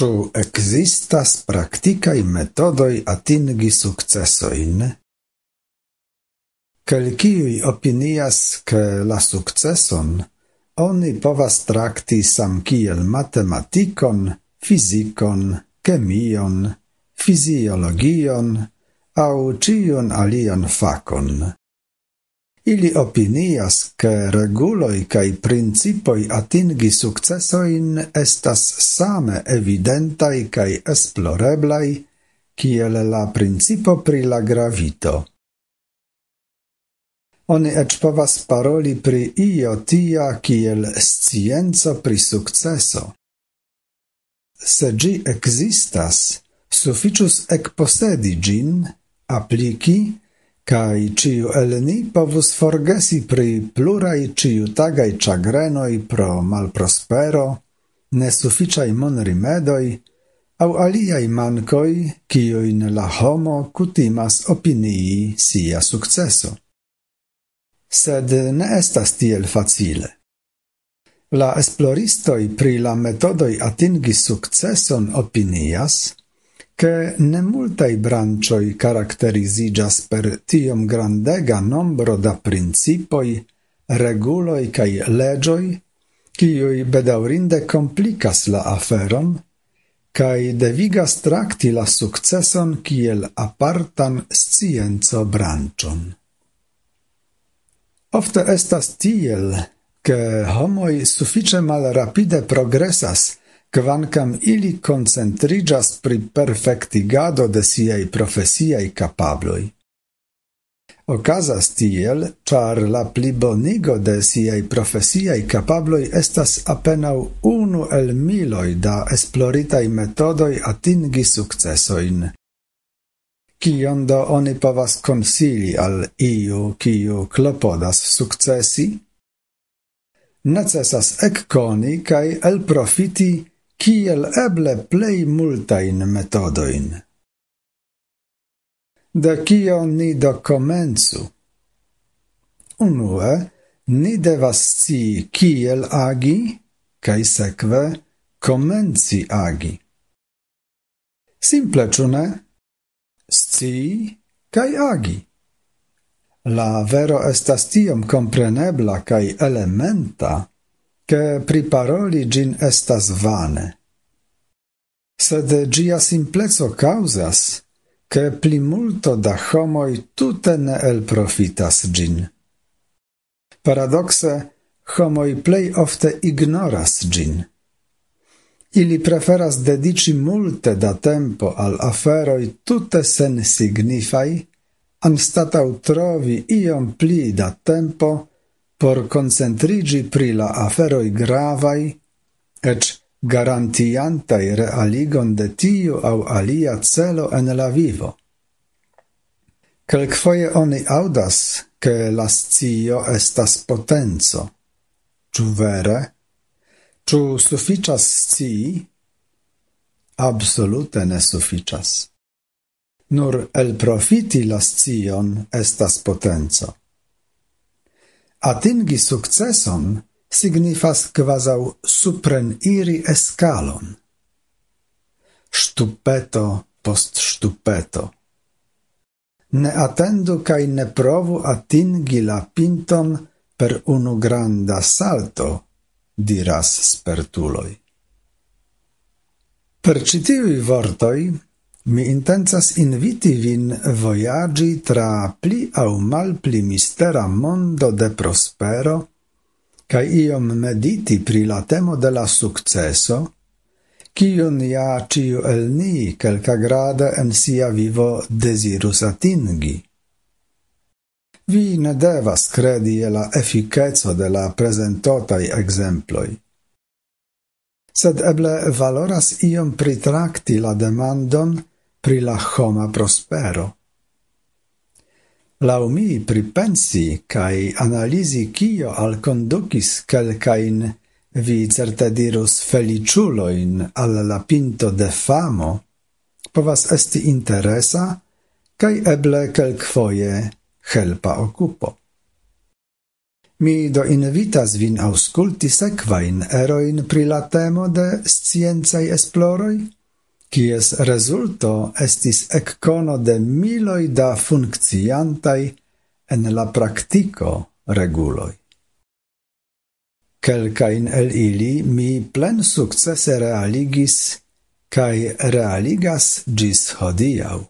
Ĉu ekzistas praktikaj metodoj atingi sukcesojn? Kelkiuj opinias, ke la sukceson oni povas trakti samkiel matematikon, fizikon, kemion, fiziologion, au cion alian facon. Ili opinias, che reguloi cae principoi atingi successoin estas same evidentai cae esploreblai, kiel la principo pri la gravito. Oni ec povas paroli pri io tia kiel scienzo pri successo. Se gi existas, sufficius ec posedi gin, apliki, kai ciu el ni povus forgesi pri plurai ciu tagai chagrenoi pro malprospero, nesuficiai mon rimedoi, au aliai mancoi, cioin la homo cutimas opinii sia successo. Sed ne estas tiel facile. La esploristoi pri la metodoi atingi successon opinias, che ne multai brancioi caracterizigas per tiom grandega nombro da principoi, reguloi cae legioi, cioi bedaurinde complicas la aferon, cae devigas tracti la successon kiel apartan scienzo brancion. Ofte estas tiel, che homoi suffice mal rapide progressas Kvankam ili koncentriĝas pri perfektigado de siaj profesiaj kapabloj. Okazas tiel, ĉar la plibonigo de siaj profesiaj kapabloj estas apenaŭ unu el miloj da esploritaj metodoj atingi sukcesojn. Kion do oni povas konsili al iu, kiu klopodas sukcesi? Necesas ekkoni kaj elprofiti kiel eble plei multain metodoin. De kio ni do comenzu? Unue, ni devas sci kiel agi, kaj sekve comenzi agi. Simple ĉu sci Scii agi. La vero estas tiom comprenebla kaj elementa, che priparoli gin estas vane. Sed gia simplezo causas, che pli multo da homoi tute ne el profitas gin. Paradoxe, homoi plei ofte ignoras gin. Ili preferas dedici multe da tempo al aferoi tute sen signifai, anstatau trovi iom pli da tempo por concentrigi pri la aferoi gravai, ec garantiantai realigon de tiu au alia celo en la vivo. Quelquefoie oni audas che la scio estas potenzo. Ču vere? Ču sufficas scii? Absolute ne sufficas. Nur el profiti la scion estas potenzo. Atingi successon signifas quasau supren iri escalon. Stupeto post stupeto. Ne attendu cae ne provu atingi la pinton per unu granda salto, diras spertuloi. Per citivi vortoi, Mi intencas inviti vin voyagi tra pli au mal pli mistera mondo de prospero, cae iom mediti pri la temo de la successo, cion ja ciu el ni quelca grade en sia vivo desirus atingi. Vi ne devas credi e la efficezo de la presentotai exemploi. Sed eble valoras iom pritracti la demandon pri la homa prospero. Lau mi pripensi cae analisi cio al conducis calcain vi certe dirus feliciuloin al la pinto de famo, povas esti interesa cae eble quelquefoie helpa occupo. Mi do invitas vin ausculti sequain eroin pri la temo de sciencai esploroi, kies resulto estis eccono de miloi da funcciantai en la practico reguloi. Quelcain el ili mi plen successe realigis, kai realigas gis hodiau.